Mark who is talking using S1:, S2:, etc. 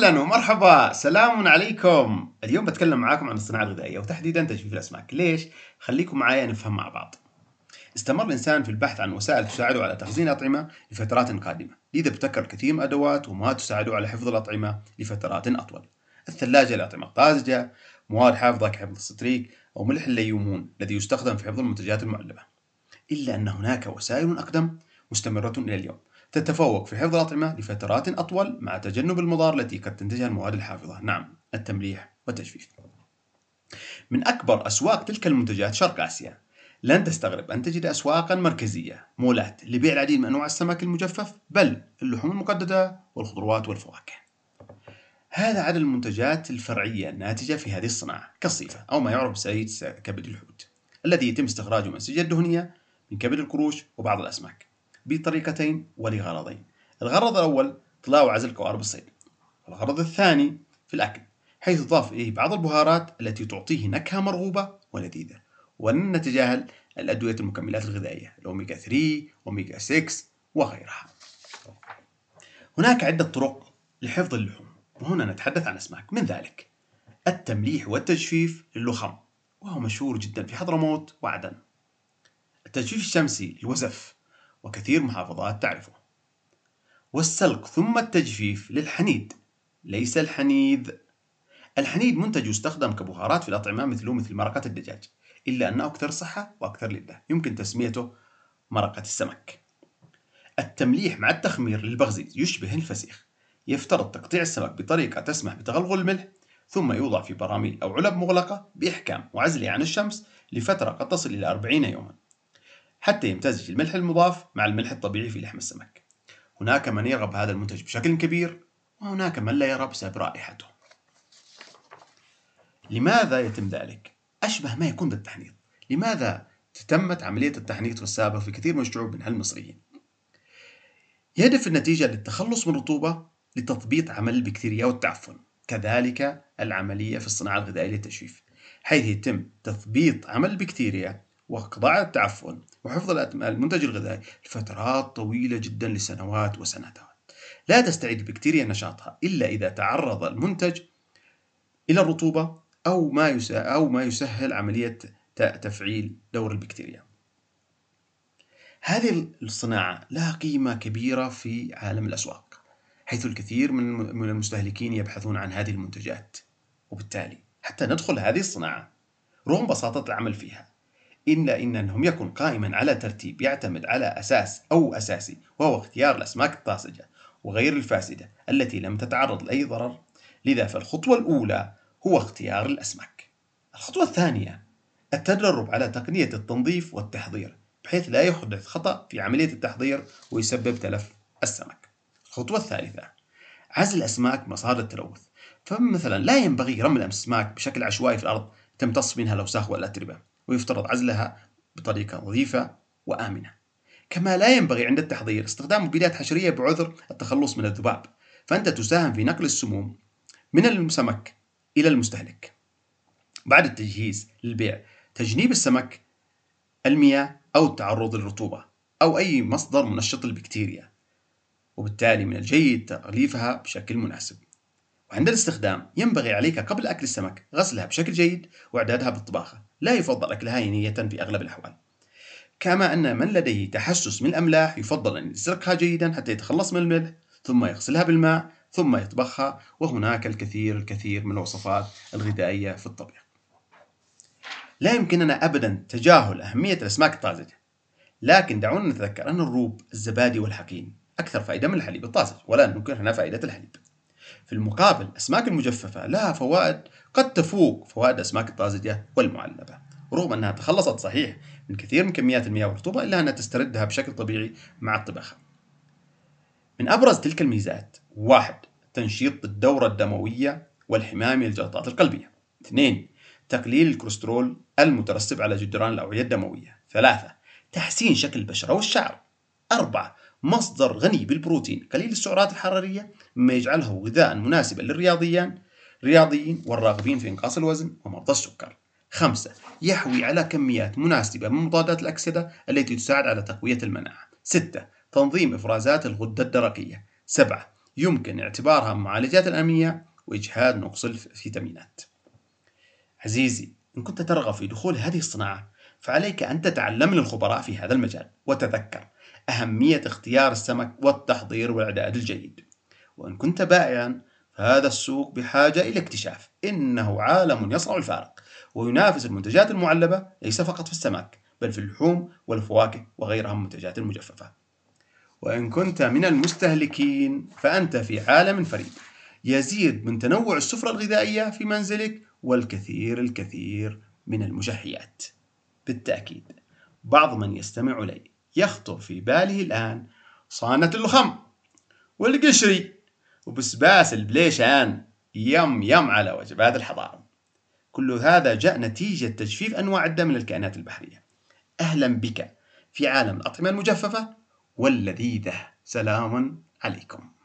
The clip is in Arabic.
S1: أهلا ومرحبا. سلام عليكم. اليوم بتكلم معاكم عن الصناعة الغذائية وتحديدا تجفيف الأسماك. ليش؟ خليكم معايا نفهم مع بعض. استمر الإنسان في البحث عن وسائل تساعده على تخزين الاطعمه لفترات قادمة. لذا ابتكر كثير من الادوات ومواد تساعده على حفظ الأطعمة لفترات أطول. الثلاجة للاطعمه الطازجة مواد حافظة كحفظ الستريك أو ملح الليمون الذي يستخدم في حفظ المنتجات المعلبه إلا أن هناك وسائل أقدم مستمرة إلى اليوم. تتفوق في حفظ الأطعمة لفترات أطول مع تجنب المضار التي قد تنتجها المواد الحافظة. نعم التمليح والتجفيف. من أكبر أسواق تلك المنتجات شرق آسيا لن تستغرب أن تجد أسواقا مركزية مولات لبيع العديد من أنواع السمك المجفف بل اللحوم المقددة والخضروات والفواكه. هذا عدد المنتجات الفرعية الناتجة في هذه الصناعة كالصيفة أو ما يعرف بسيد كبد الحوت الذي يتم استخراجه من السجة الدهنية من كبد القروش وبعض الأسماك. بطريقتين ولغرضين. الغرض الأول طلاء وعزل قوارب الصيد. والغرض الثاني في الأكل حيث تضاف إليه بعض البهارات التي تعطيه نكهة مرغوبة ولذيذة. ولن نتجاهل الأدوية المكملات الغذائية الأوميجا 3 أوميجا 6 وغيرها. هناك عدة طرق لحفظ اللحوم وهنا نتحدث عن أسماك. من ذلك؟ التمليح والتجفيف للخم وهو مشهور جدا في حضرموت وعدن. التجفيف الشمسي للوزف وكثير محافظات تعرفه. والسلق ثم التجفيف للحنيد. ليس الحنيذ. الحنيد منتج يستخدم كبهارات في الأطعمة مثله مثل مرقة الدجاج إلا أنه أكثر صحة وأكثر لذة يمكن تسميته مرقة السمك. التمليح مع التخمير للبغزيز يشبه الفسيخ. يفترض تقطيع السمك بطريقة تسمح بتغلغل الملح ثم يوضع في براميل أو علب مغلقة بإحكام وعزله عن الشمس لفترة قد تصل إلى 40 يوما. حتى يمتزج الملح المضاف مع الملح الطبيعي في لحم السمك هناك من يرغب هذا المنتج بشكل كبير وهناك من لا يرى بسبب رائحته لماذا يتم ذلك؟ أشبه ما يكون بالتحنيط لماذا تمت عملية التحنيط في السابق في كثير من الشعوب من المصريين؟ يهدف النتيجة للتخلص من الرطوبة لتضبيط عمل البكتيريا والتعفن كذلك العملية في الصناعة الغذائية للتجفيف حيث يتم تثبيط عمل البكتيريا وقضاء التعفن وحفظ المنتج الغذائي لفترات طويلة جدا لسنوات وسنوات لا تستعيد البكتيريا نشاطها إلا إذا تعرض المنتج إلى الرطوبة أو ما أو ما يسهل عملية تفعيل دور البكتيريا. هذه الصناعة لها قيمة كبيرة في عالم الأسواق، حيث الكثير من المستهلكين يبحثون عن هذه المنتجات، وبالتالي حتى ندخل هذه الصناعة رغم بساطة العمل فيها إلا إن لم يكن قائما على ترتيب يعتمد على أساس أو أساسي وهو اختيار الأسماك الطازجة وغير الفاسدة التي لم تتعرض لأي ضرر. لذا فالخطوة الأولى هو اختيار الأسماك. الخطوة الثانية التدرب على تقنية التنظيف والتحضير بحيث لا يحدث خطأ في عملية التحضير ويسبب تلف السمك. الخطوة الثالثة عزل الأسماك مصادر التلوث. فمثلا لا ينبغي رمي الأسماك بشكل عشوائي في الأرض تمتص منها الأوساخ والأتربة ويفترض عزلها بطريقة نظيفة وآمنة. كما لا ينبغي عند التحضير استخدام مبيدات حشرية بعذر التخلص من الذباب فأنت تساهم في نقل السموم من السمك إلى المستهلك. بعد التجهيز للبيع تجنيب السمك المياه أو التعرض للرطوبة أو أي مصدر منشط البكتيريا وبالتالي من الجيد تغليفها بشكل مناسب. وعند الاستخدام ينبغي عليك قبل أكل السمك غسلها بشكل جيد وإعدادها بالطباخة. لا يفضل أكلها نية في أغلب الأحوال. كما أن من لديه تحسس من الأملاح يفضل أن يسرقها جيدا حتى يتخلص من الملح ثم يغسلها بالماء ثم يطبخها وهناك الكثير الكثير من الوصفات الغذائية في الطبيخ. لا يمكننا أبدا تجاهل أهمية الأسماك الطازجة لكن دعونا نتذكر أن الروب الزبادي والحقين أكثر فائدة من الحليب الطازج ولا ننكر هنا فائدة الحليب. في المقابل الأسماك المجففة لها فوائد قد تفوق فوائد الأسماك الطازجة والمعلبة رغم أنها تخلصت صحيح من كثير من كميات المياه والرطوبة إلا أنها تستردها بشكل طبيعي مع الطبخة. من أبرز تلك الميزات واحد تنشيط الدورة الدموية والحماية الجلطات القلبية. اثنين تقليل الكوليسترول المترسب على جدران الأوعية الدموية. ثلاثة تحسين شكل البشرة والشعر. أربعة مصدر غني بالبروتين. قليل السعرات الحرارية مما يجعله غذاء مناسبا للرياضيين الرياضيين والراغبين في إنقاص الوزن ومرضى السكر. خمسة يحوي على كميات مناسبة من مضادات الأكسدة التي تساعد على تقوية المناعة. ستة تنظيم إفرازات الغدة الدرقية. سبعة يمكن اعتبارها معالجات الأمية وإجهاد نقص الفيتامينات. عزيزي، إن كنت ترغب في دخول هذه الصناعة، فعليك أن تتعلم من الخبراء في هذا المجال، وتذكر أهمية اختيار السمك والتحضير والإعداد الجيد. وإن كنت بائعا، فهذا السوق بحاجة إلى اكتشاف، إنه عالم يصنع الفارق، وينافس المنتجات المعلبة ليس فقط في السمك، بل في اللحوم والفواكه وغيرها من المنتجات المجففة. وإن كنت من المستهلكين فأنت في عالم فريد يزيد من تنوع السفرة الغذائية في منزلك والكثير الكثير من المشهيات بالتأكيد بعض من يستمع لي يخطر في باله الآن صانة اللخم والقشري وبسباس البليشان. يم يم على وجبات الحضارة. كل هذا جاء نتيجة تجفيف أنواع عدة من الكائنات البحرية. أهلا بك في عالم الأطعمة المجففة واللذيذة. سلام عليكم.